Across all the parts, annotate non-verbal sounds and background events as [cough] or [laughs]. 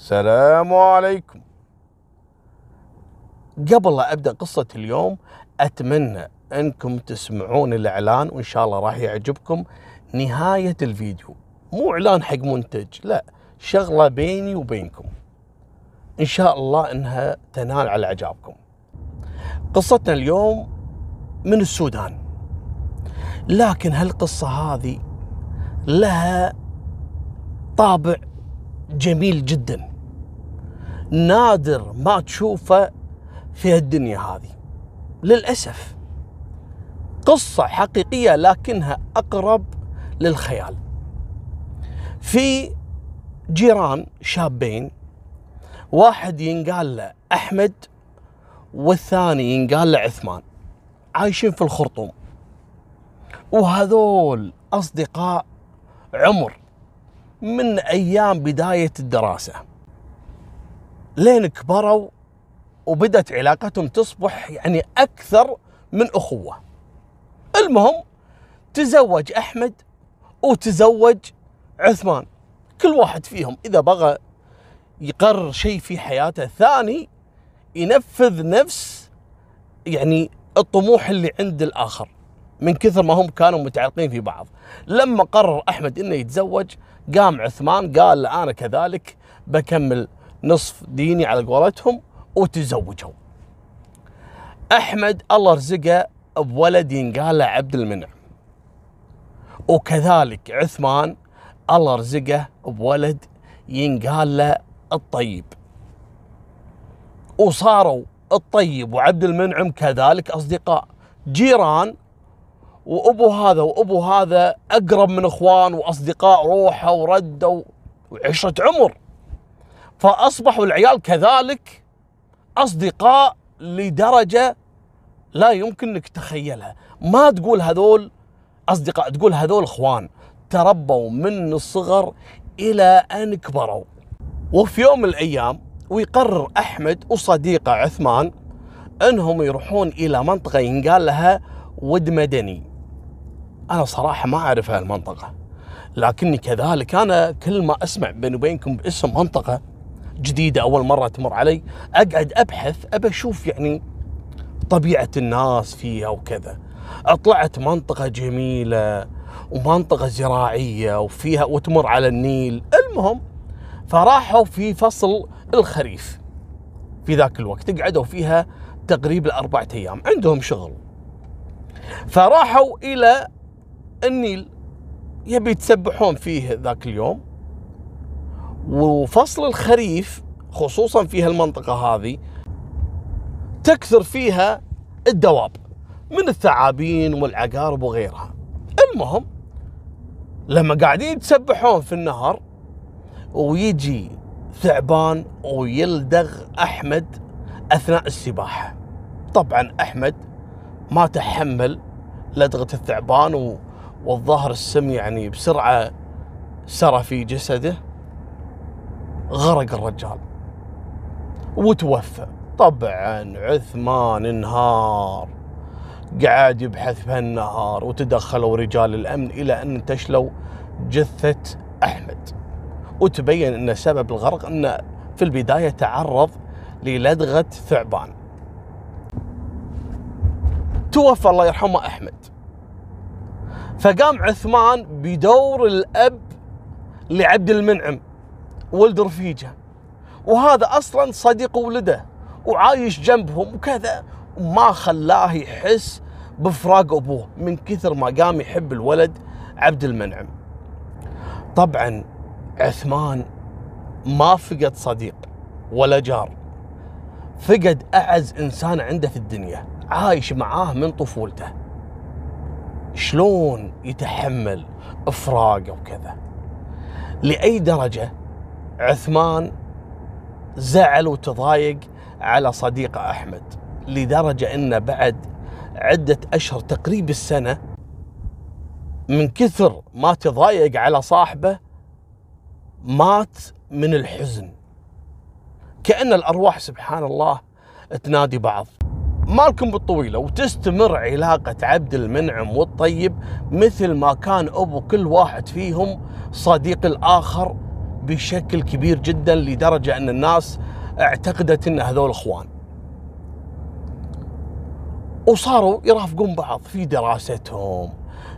السلام عليكم. قبل لا أبدأ قصة اليوم أتمنى أنكم تسمعون الإعلان وإن شاء الله راح يعجبكم نهاية الفيديو. مو إعلان حق منتج لا شغلة بيني وبينكم. إن شاء الله إنها تنال على إعجابكم. قصتنا اليوم من السودان. لكن هالقصة هذه لها طابع جميل جدا. نادر ما تشوفه في الدنيا هذه. للأسف. قصة حقيقية لكنها أقرب للخيال. في جيران شابين واحد ينقال له أحمد والثاني ينقال له عثمان. عايشين في الخرطوم. وهذول أصدقاء عمر من أيام بداية الدراسة. لين كبروا وبدت علاقتهم تصبح يعني أكثر من أخوة. المهم تزوج أحمد وتزوج عثمان كل واحد فيهم إذا بغى يقرر شيء في حياته الثاني ينفذ نفس يعني الطموح اللي عند الآخر من كثر ما هم كانوا متعلقين في بعض. لما قرر أحمد أنه يتزوج قام عثمان قال أنا كذلك بكمل نصف ديني على قولتهم وتزوجوا. أحمد الله رزقه بولد ينقال له عبد المنعم. وكذلك عثمان الله رزقه بولد ينقال له الطيب. وصاروا الطيب وعبد المنعم كذلك أصدقاء. جيران وأبو هذا وأبو هذا أقرب من إخوان وأصدقاء روحه ورده وعشرة عمر. فأصبحوا العيال كذلك أصدقاء لدرجة لا يمكن أنك تتخيلها. ما تقول هذول أصدقاء تقول هذول إخوان تربوا من الصغر إلى أن كبروا. وفي يوم من الأيام ويقرر أحمد وصديقه عثمان إنهم يروحون إلى منطقة ينقال لها ود مدني. أنا صراحة ما أعرف هالمنطقة لكني كذلك أنا كل ما أسمع بيني وبينكم باسم منطقة جديدة أول مرة تمر علي أقعد أبحث أبى أشوف يعني طبيعة الناس فيها وكذا. طلعت منطقة جميلة ومنطقة زراعية وفيها وتمر على النيل. المهم فراحوا في فصل الخريف في ذاك الوقت قعدوا فيها تقريبا أربعة أيام عندهم شغل. فراحوا إلى النيل يبي يتسبحون فيه ذاك اليوم. وفصل الخريف خصوصا في هالمنطقة هذه تكثر فيها الدواب من الثعابين والعقارب وغيرها. المهم لما قاعدين يتسبحون في النهر ويجي ثعبان ويلدغ أحمد أثناء السباحة. طبعا أحمد ما تحمل لدغة الثعبان والظاهر السم يعني بسرعة سرى في جسده. غرق الرجال. وتوفى. طبعا عثمان انهار. قعد يبحث في النهار وتدخلوا رجال الأمن إلى أن انتشلوا جثة أحمد. وتبين أن سبب الغرق انه في البداية تعرض للدغة ثعبان. توفى الله يرحمه أحمد. فقام عثمان بدور الأب لعبد المنعم. ولد رفيجة. وهذا أصلا صديق ولده وعايش جنبهم وكذا. وما خلاه يحس بفراق أبوه من كثر ما قام يحب الولد عبد المنعم. طبعا عثمان ما فقد صديق ولا جار. فقد أعز إنسان عنده في الدنيا عايش معاه من طفولته. شلون يتحمل إفراقه وكذا؟ لأي درجة؟ عثمان زعل وتضايق على صديقه أحمد لدرجة إنه بعد عدة أشهر تقريب السنة من كثر ما تضايق على صاحبه مات من الحزن. كأن الأرواح سبحان الله تنادي بعض. مالكم بالطويلة وتستمر علاقة عبد المنعم والطيب مثل ما كان أبو كل واحد فيهم صديق الآخر بشكل كبير جدا لدرجة أن الناس اعتقدت أن هذول إخوان. وصاروا يرافقون بعض في دراستهم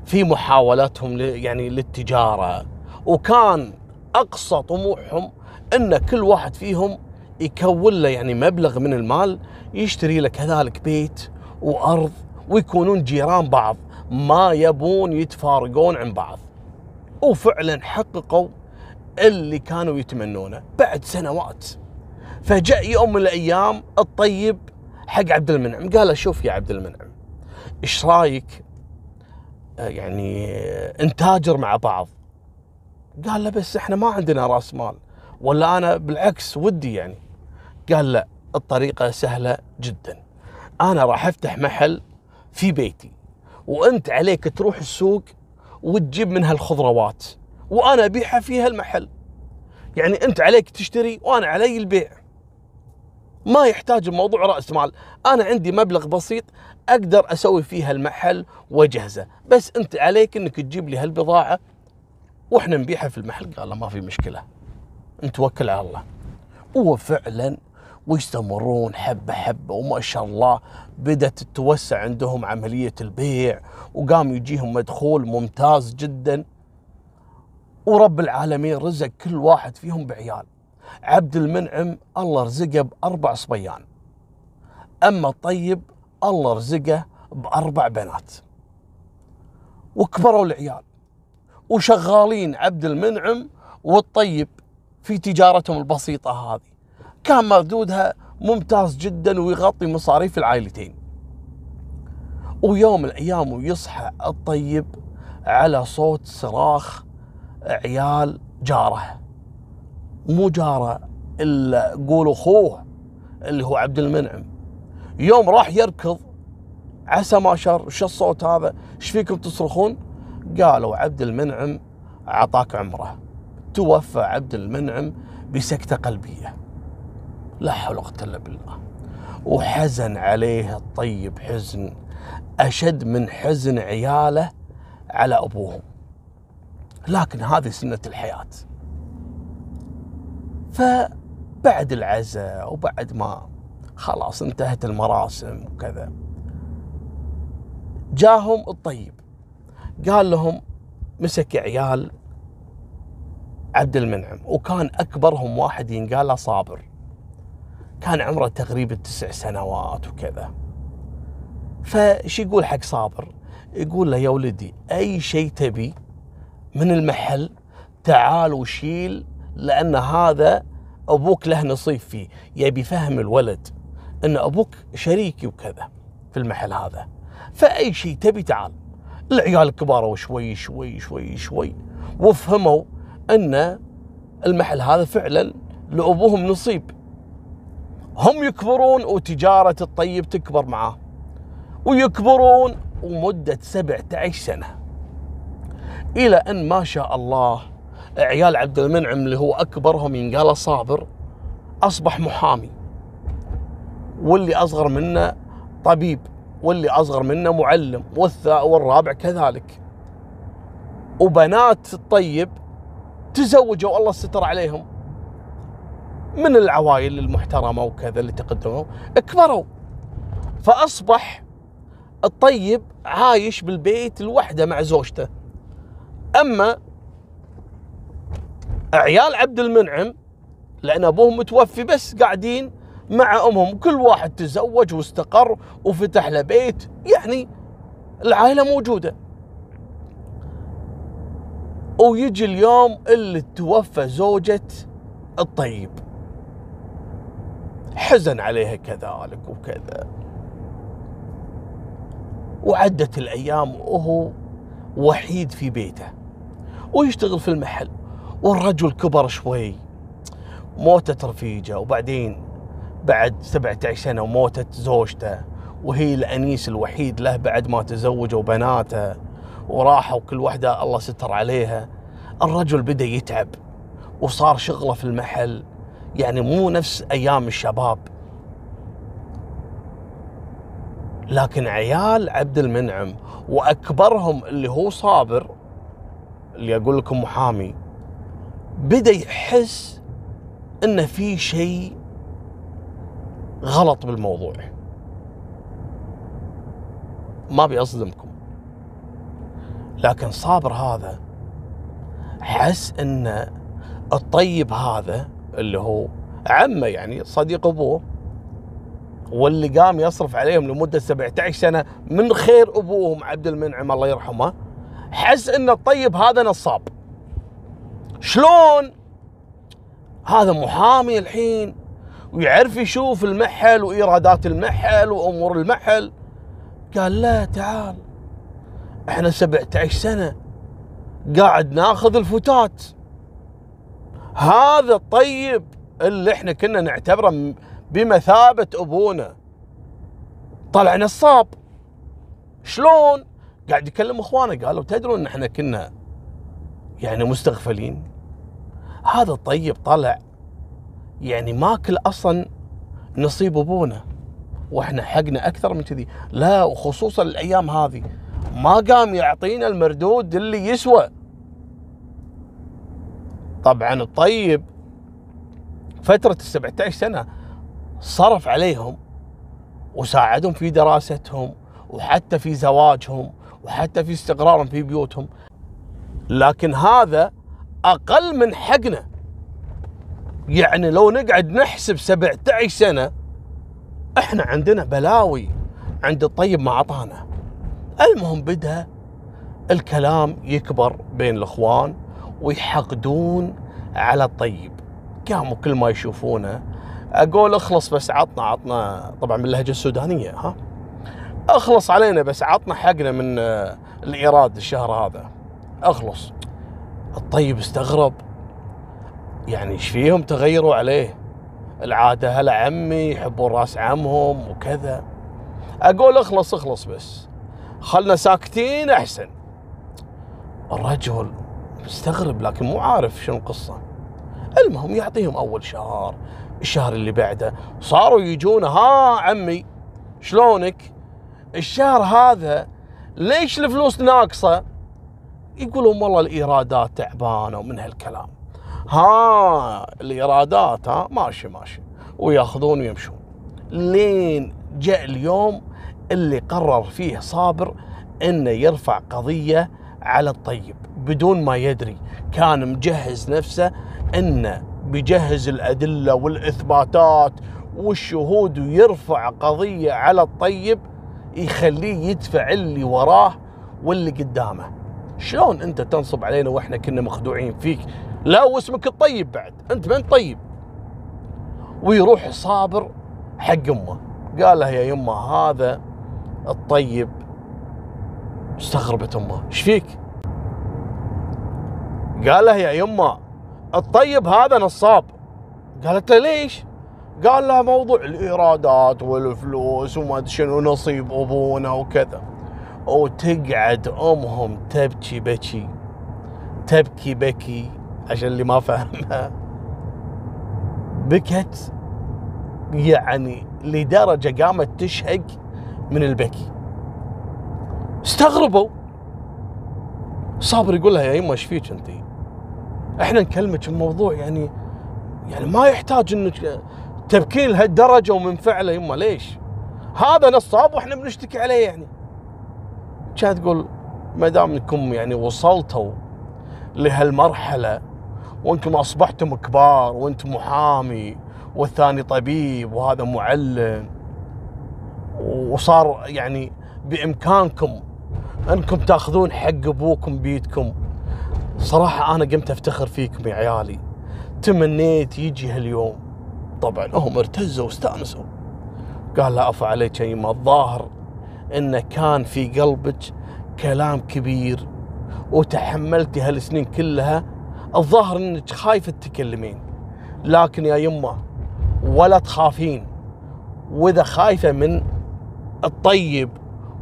في محاولاتهم يعني للتجارة. وكان أقصى طموحهم أن كل واحد فيهم يكون له يعني مبلغ من المال يشتري له كذلك بيت وأرض ويكونون جيران بعض ما يبون يتفارقون عن بعض. وفعلا حققوا اللي كانوا يتمنونه بعد سنوات. فجاء يوم من الأيام الطيب حق عبد المنعم. قال له شوف يا عبد المنعم إيش رايك؟ آه، يعني آه، نتاجر مع بعض. قال له بس إحنا ما عندنا راس مال ولا أنا بالعكس ودي يعني. قال لا الطريقة سهلة جدا. أنا راح أفتح محل في بيتي وأنت عليك تروح السوق وتجيب منها الخضروات. وأنا أبيعها في هالمحل. يعني أنت عليك تشتري وأنا علي البيع. ما يحتاج الموضوع رأس مال. أنا عندي مبلغ بسيط أقدر أسوي فيها المحل واجهزه بس أنت عليك إنك تجيب لي هالبضاعة وإحنا نبيعها في المحل. قال له ما في مشكلة. نتوكل على الله. وفعلا ويستمرون حبة حبة وما شاء الله بدأت تتوسع عندهم عملية البيع وقام يجيهم مدخول ممتاز جدا. ورب العالمين رزق كل واحد فيهم بعيال. عبد المنعم الله رزقه بأربع صبيان. أما الطيب الله رزقه بأربع بنات. وكبروا العيال. وشغالين عبد المنعم والطيب في تجارتهم البسيطة هذه. كان مردودها ممتاز جدا ويغطي مصاريف العائلتين. ويوم الأيام ويصحى الطيب على صوت صراخ عيال جاره. مو جاره إلا قول أخوه اللي هو عبد المنعم. يوم راح يركض عسى ما شر شو الصوت هذا؟ إيش فيكم تصرخون؟ قالوا عبد المنعم عطاك عمره. توفى عبد المنعم بسكتة قلبية. لا حول ولا قوة إلا بالله. وحزن عليه الطيب حزن أشد من حزن عياله على أبوهم. لكن هذه سنة الحياة. فبعد العزاء وبعد ما خلاص انتهت المراسم وكذا جاهم الطيب. قال لهم مسك عيال عبد المنعم. وكان أكبرهم واحد ينقال له صابر. كان عمره تقريبا تسع سنوات وكذا. فش يقول حق صابر؟ يقول له يا ولدي أي شيء تبي من المحل تعال وشيل لأن هذا أبوك له نصيب فيه. يبي يفهم الولد إن أبوك شريكي وكذا في المحل هذا. فأي شيء تبي تعال. العيال كباروا شوي شوي شوي شوي. وفهموا إن المحل هذا فعلا لأبوهم نصيب. هم يكبرون وتجارة الطيب تكبر معاه. ويكبرون ومدة 17 سنة. إلى أن ما شاء الله عيال عبد المنعم اللي هو أكبرهم ينقال صابر أصبح محامي. واللي أصغر منه طبيب واللي أصغر منه معلم والرابع كذلك. وبنات الطيب تزوجوا الله ستر عليهم. من العوائل المحترمة وكذا اللي تقدموا؟ كبروا فأصبح الطيب عايش بالبيت لوحده مع زوجته. أما عيال عبد المنعم لأن أبوهم متوفي بس قاعدين مع أمهم كل واحد تزوج واستقر وفتح له بيت يعني العائلة موجودة. ويجي اليوم اللي توفى زوجة الطيب. حزن عليها كذلك وكذا. وعدت الأيام وهو وحيد في بيته. ويشتغل في المحل. والرجل كبر شوي موتت رفيجة وبعدين بعد 17 سنة وموتت زوجته وهي الأنيس الوحيد له بعد ما تزوجوا بناته وراحوا كل واحدة الله ستر عليها. الرجل بدأ يتعب وصار شغله في المحل يعني مو نفس أيام الشباب. لكن عيال عبد المنعم وأكبرهم اللي هو صابر اللي أقول لكم محامي بدأ يحس إن في شيء غلط بالموضوع. ما أبي أصدمكم. لكن صابر هذا حس إن الطيب هذا اللي هو عمه يعني صديق أبوه واللي قام يصرف عليهم لمدة 17 سنة من خير أبوهم عبد المنعم الله يرحمه حس إن الطيب هذا نصاب. شلون؟ هذا محامي الحين ويعرف يشوف المحل وإيرادات المحل وأمور المحل. قال لا تعال. إحنا 17 سنة قاعد ناخذ الفتات. هذا الطيب اللي إحنا كنا نعتبره بمثابة أبونا. طلع نصاب. شلون؟ قاعد يكلم اخوانه قالوا تدرون إن إحنا كنا يعني مستغفلين؟ هذا الطيب طلع يعني ماكل أصلا نصيب أبونا وإحنا حقنا أكثر من كذي. لا وخصوصا الأيام هذه ما قام يعطينا المردود اللي يسوى. طبعا الطيب فترة ال 17 سنة صرف عليهم وساعدهم في دراستهم وحتى في زواجهم وحتى في استقرارهم في بيوتهم. لكن هذا أقل من حقنا. يعني لو نقعد نحسب 17 سنة إحنا عندنا بلاوي عند الطيب ما عطانا المهم بدأ الكلام يكبر بين الإخوان ويحقدون على الطيب. قاموا كل ما يشوفونه. أقول اخلص بس عطنا عطنا طبعا باللهجه السودانية ها؟ أخلص علينا بس عطنا حقنا من الإيراد الشهر هذا. أخلص. الطيب استغرب. يعني إيش فيهم تغيروا عليه؟ العادة هلا عمي يحبون راس عمهم وكذا؟ أقول أخلص أخلص بس. خلنا ساكتين أحسن. الرجل مستغرب لكن مو عارف شنو القصة. المهم يعطيهم أول شهر الشهر اللي بعده. صاروا يجون ها عمي شلونك؟ الشهر هذا ليش الفلوس ناقصة؟ يقولون والله الإيرادات تعبانة ومن هالكلام. ها الإيرادات ها ماشي ماشي. ويأخذون ويمشون. لين جاء اليوم اللي قرر فيه صابر إنه يرفع قضية على الطيب بدون ما يدري. كان مجهز نفسه إنه بيجهز الأدلة والإثباتات والشهود ويرفع قضية على الطيب يخليه يدفع اللي وراه واللي قدامه. شلون انت تنصب علينا وإحنا كنا مخدوعين فيك؟ لا واسمك الطيب بعد. انت من طيب. ويروح صابر حق أمه. قال لها يا يمه هذا الطيب. استغربت أمه. إيش فيك؟ قال لها يا يمه الطيب هذا نصاب. قالت له ليش؟ قال لها موضوع الإيرادات والفلوس وما أدري شنو نصيب أبونا وكذا. وتقعد أمهم تبكي بكي تبكي بكي عشان اللي ما فهمها. بكت يعني لدرجة قامت تشهق من البكي. استغربوا. صابر يقول لها يا يما إيش فيك أنت؟ إحنا نكلمك الموضوع يعني يعني ما يحتاج إنك تبكين لهالدرجة ومنفعله يما ليش؟ هذا نصاب وإحنا بنشتكي عليه يعني. كانت تقول ما دام إنكم يعني وصلتوا لهالمرحلة وإنتم أصبحتم كبار وانت محامي والثاني طبيب وهذا معلم وصار يعني بإمكانكم إنكم تأخذون حق أبوكم بيدكم صراحة أنا قمت أفتخر فيكم يا عيالي تمنيت يجي هاليوم طبعا هم ارتزوا واستأنسوا. قال لا افا عليك يما الظاهر إنه كان في قلبك كلام كبير وتحملتي هالسنين كلها. الظاهر إنك خايفه تتكلمين لكن يا يمه ولا تخافين. وإذا خايفة من الطيب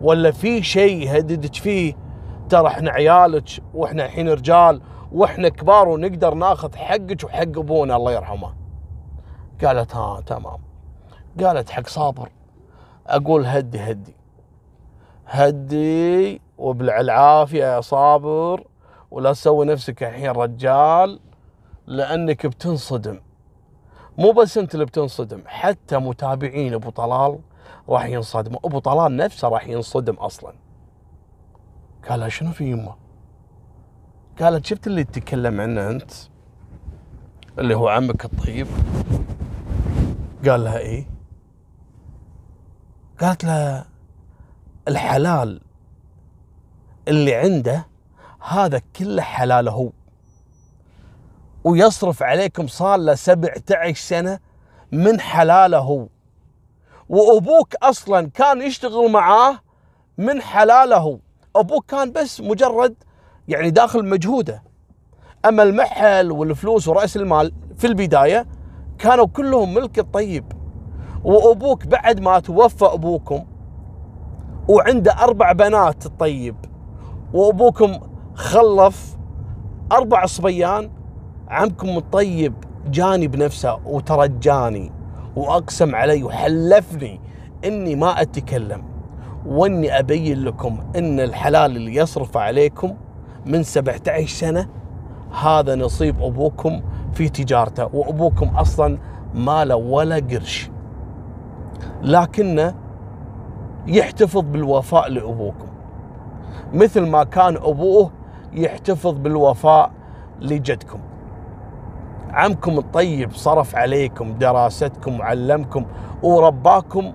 ولا في شيء يهددك فيه ترى إحنا عيالك وإحنا الحين رجال وإحنا كبار ونقدر ناخذ حقك وحق أبونا الله يرحمه. قالت ها تمام. قالت حق صابر أقول هدي هدي. هدي وبالعافية يا صابر ولا تسوي نفسك الحين رجال لأنك بتنصدم. مو بس أنت اللي بتنصدم حتى متابعين أبو طلال راح ينصدموا. أبو طلال نفسه راح ينصدم أصلا. قال شنو في يمه؟ قالت شفت اللي تتكلم عنه أنت؟ اللي هو عمك الطيب؟ قال لها إيه؟ قالت له الحلال اللي عنده هذا كله حلاله هو. ويصرف عليكم صار له 17 سنة من حلاله هو. وأبوك أصلا كان يشتغل معاه من حلاله هو. أبوك كان بس مجرد يعني داخل مجهوده. أما المحل والفلوس ورأس المال في البداية كانوا كلهم ملك الطيب. وأبوك بعد ما توفى أبوكم وعنده أربع بنات الطيب. وأبوكم خلف أربع صبيان عمكم الطيب جاني بنفسه وترجاني وأقسم علي وحلفني إني ما أتكلم. وإني أبين لكم إن الحلال اللي يصرف عليكم من 17 سنة هذا نصيب أبوكم في تجارته وأبوكم أصلا ما له ولا قرش. لكنه يحتفظ بالوفاء لأبوكم. مثل ما كان أبوه يحتفظ بالوفاء لجدكم. عمكم الطيب صرف عليكم دراستكم وعلمكم ورباكم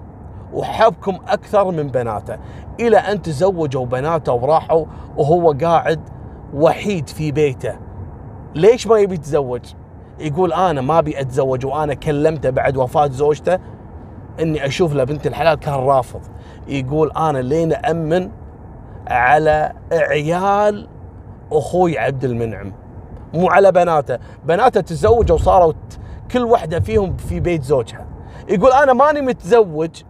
وحبكم أكثر من بناته. إلى أن تزوجوا بناته وراحوا وهو قاعد وحيد في بيته. ليش ما يبي يتزوج؟ يقول أنا ما أبي أتزوج وأنا كلمته بعد وفاة زوجته إني أشوف له بنت الحلال كان رافض. يقول أنا لين أمن على عيال أخوي عبد المنعم. مو على بناته. بناته تزوجوا وصاروا كل واحدة فيهم في بيت زوجها. يقول أنا ماني متزوج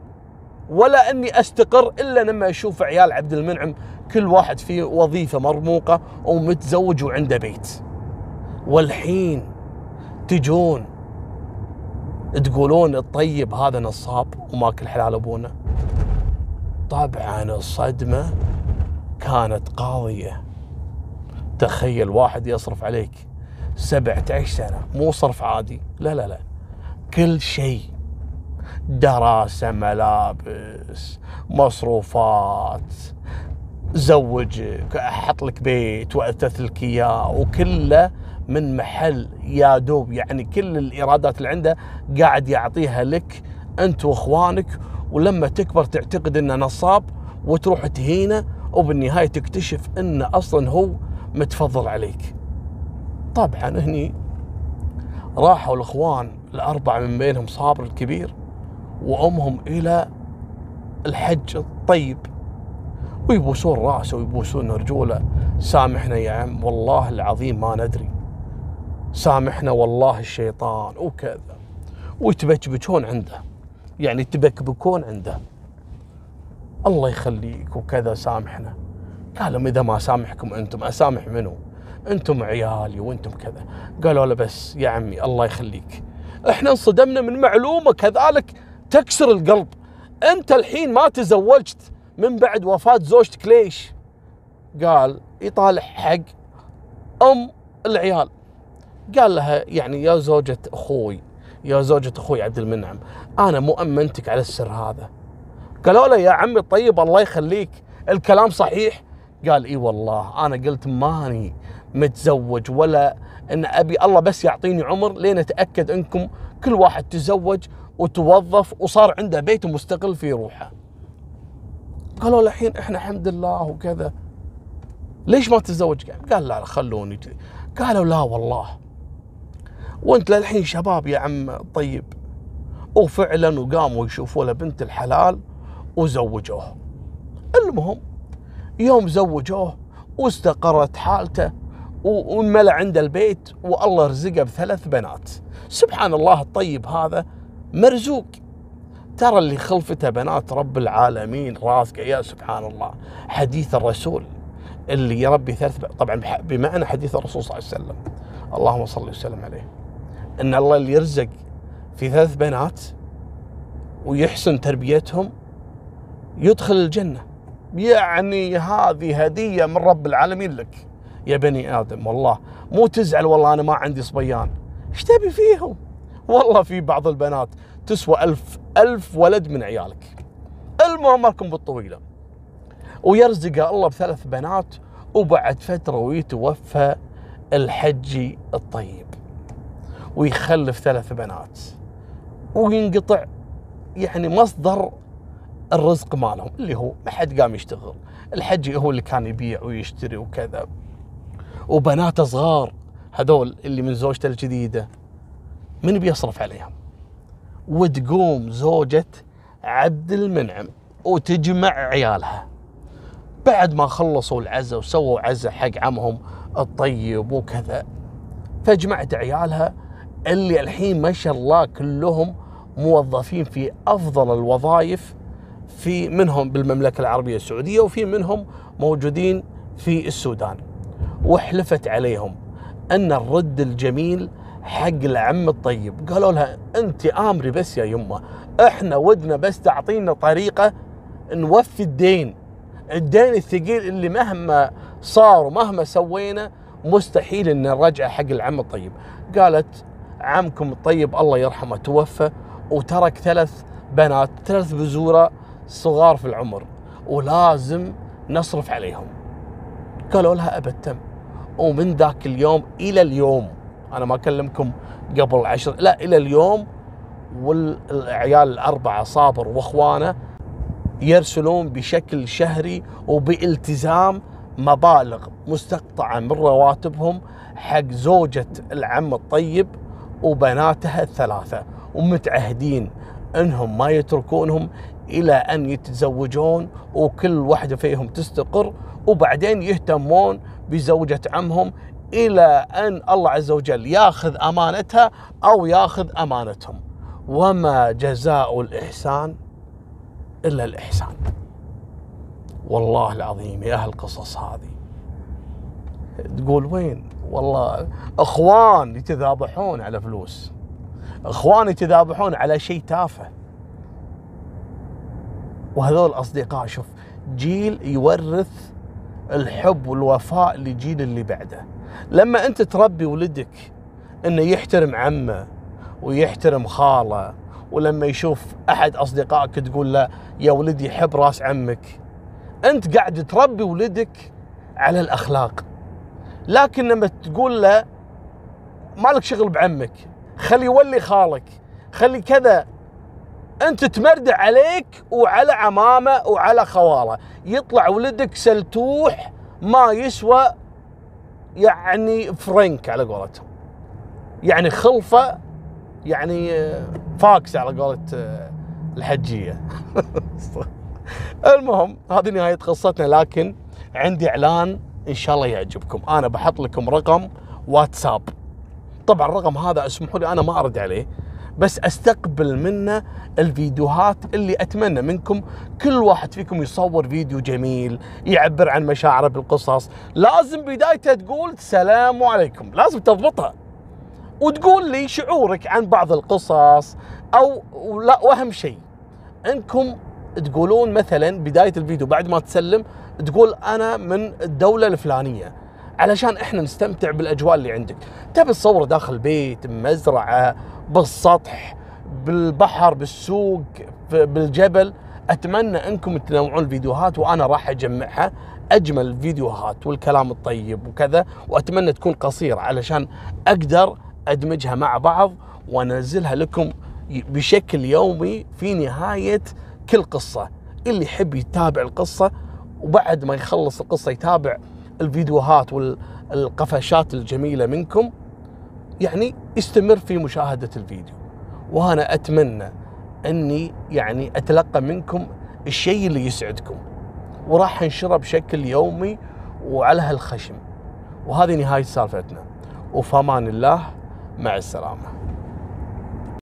ولا أني أستقر إلا لما أشوف عيال عبد المنعم كل واحد فيه وظيفة مرموقة ومتزوج وعنده بيت. والحين تجون تقولون الطيب هذا نصاب وماكل حلال أبونا. طبعا الصدمة كانت قاضية. تخيل واحد يصرف عليك 17 سنة مو صرف عادي. لا لا لا. كل شيء. دراسة ملابس مصروفات زوجك أحط لك بيت وأثث لك إياه وكله من محل يا دوب يعني كل الإيرادات اللي عنده قاعد يعطيها لك أنت وإخوانك ولما تكبر تعتقد إنه نصاب وتروح تهينه وبالنهاية تكتشف إنه أصلا هو متفضل عليك. طبعا هني راحوا الإخوان الأربعة من بينهم صابر الكبير وأمهم إلى الحج الطيب. ويبوسون رأسه ويبوسون رجوله. سامحنا يا عم والله العظيم ما ندري. سامحنا والله الشيطان وكذا. ويتبكبكون عنده. يعني تبكبكون عنده. الله يخليك وكذا سامحنا. قال لهم إذا ما سامحكم أنتم أسامح منو؟ أنتم عيالي وأنتم كذا. قالوا له بس يا عمي الله يخليك. إحنا انصدمنا من معلومة كذلك تكسر القلب. أنت الحين ما تزوجت من بعد وفاة زوجتك ليش؟ قال يطالع حق أم العيال. قال لها يعني يا زوجة أخوي يا زوجة أخوي عبد المنعم أنا مؤمنتك على السر هذا قالوا له يا عمي طيب الله يخليك الكلام صحيح قال إي والله أنا قلت ماني متزوج ولا إن أبي الله بس يعطيني عمر لين أتأكد إنكم كل واحد تزوج وتوظف وصار عنده بيت مستقل في روحه. قالوا الحين إحنا الحمد لله وكذا ليش ما تتزوج؟ قال لا خلوني قالوا لا والله وانت للحين شباب يا عم طيب. وفعلا وقاموا يشوفوا له بنت الحلال وزوجوه. المهم يوم زوجوه واستقرت حالته وملى عنده البيت والله رزقه بثلاث بنات. سبحان الله الطيب هذا مرزوق. ترى اللي خلفته بنات رب العالمين رازقة يا سبحان الله. حديث الرسول اللي يربي ثلاث طبعا بمعنى حديث الرسول صلى الله عليه وسلم. اللهم صل وسلم عليه. أن الله اللي يرزق في ثلاث بنات ويحسن تربيتهم يدخل الجنة. يعني هذه هدية من رب العالمين لك يا بني آدم. والله مو تزعل والله أنا ما عندي صبيان. إيش تبي فيهم؟ والله في بعض البنات تسوى ألف ألف ولد من عيالك. المهم لكم بالطويلة. ويرزق الله بثلاث بنات وبعد فترة ويتوفى الحجي الطيب. ويخلف ثلاث بنات. وينقطع يعني مصدر الرزق مالهم اللي هو ما حد قام يشتغل. الحجي هو اللي كان يبيع ويشتري وكذا. وبناته صغار هذول اللي من زوجته الجديدة. من بيصرف عليهم؟ وتقوم زوجة عبد المنعم وتجمع عيالها. بعد ما خلصوا العزة وسووا عزة حق عمهم الطيب وكذا فجمعت عيالها اللي الحين ما شاء الله كلهم موظفين في أفضل الوظائف في منهم بالمملكة العربية السعودية وفي منهم موجودين في السودان. وحلفت عليهم أن الرد الجميل حق العم الطيب. قالوا لها أنت آمري بس يا يمه إحنا ودنا بس تعطينا طريقة نوفي الدين. الدين الثقيل اللي مهما صار ومهما سوينا مستحيل إن نرجعه حق العم الطيب. قالت عمكم الطيب الله يرحمه توفى وترك ثلاث بنات ثلاث بزورة صغار في العمر ولازم نصرف عليهم. قالوا لها ابد تم ومن ذاك اليوم إلى اليوم أنا ما أكلمكم قبل عشر لا إلى اليوم والعيال الأربعة صابر وأخوانه يرسلون بشكل شهري وبالتزام مبالغ مستقطعة من رواتبهم حق زوجة العم الطيب وبناتها الثلاثة ومتعهدين إنهم ما يتركونهم إلى أن يتزوجون وكل واحدة فيهم تستقر وبعدين يهتمون بزوجة عمهم إلى أن الله عز وجل ياخذ أمانتها أو ياخذ أمانتهم. وما جزاء الإحسان إلا الإحسان. والله العظيم يا أهل القصص هذه. تقول وين؟ والله اخوان يتذابحون على فلوس. اخوان يتذابحون على شيء تافه. وهذول اصدقاء شوف جيل يورث الحب والوفاء لجيل اللي بعده. لما انت تربي ولدك انه يحترم عمه ويحترم خاله ولما يشوف احد اصدقائك تقول له يا ولدي حب راس عمك انت قاعد تربي ولدك على الاخلاق. لكن لما تقول له مالك شغل بعمك خلي يولي خالك خلي كذا انت تمردع عليك وعلى عمامه وعلى خواله. يطلع ولدك سلتوح ما يسوى يعني فرنك على قولتهم. يعني خلفه يعني فاكس على قولة الحجية. [laughs] المهم هذه نهاية قصتنا لكن عندي إعلان إن شاء الله يعجبكم. أنا بحط لكم رقم واتساب. طبعا الرقم هذا اسمحوا لي أنا ما أرد عليه بس أستقبل منه الفيديوهات اللي أتمنى منكم. كل واحد فيكم يصور فيديو جميل يعبر عن مشاعره بالقصص. لازم بدايته تقول السلام عليكم. لازم تضبطها. وتقول لي شعورك عن بعض القصص أو لا وأهم شيء إنكم تقولون مثلا بداية الفيديو بعد ما تسلم تقول أنا من الدولة الفلانية علشان إحنا نستمتع بالأجواء اللي عندك. تبي تصور داخل بيت مزرعة بالسطح بالبحر بالسوق بالجبل. أتمنى إنكم تنوعون الفيديوهات وأنا راح أجمعها أجمل الفيديوهات والكلام الطيب وكذا. وأتمنى تكون قصيرة علشان أقدر أدمجها مع بعض وأنزلها لكم بشكل يومي في نهاية كل قصة. اللي يحب يتابع القصة وبعد ما يخلص القصة يتابع الفيديوهات والقفشات الجميلة منكم يعني استمر في مشاهدة الفيديو. وأنا أتمنى أني يعني أتلقى منكم الشيء اللي يسعدكم. وراح أنشره بشكل يومي وعلى هالخشم. وهذه نهاية سالفتنا. وفمان الله. مع السلامة.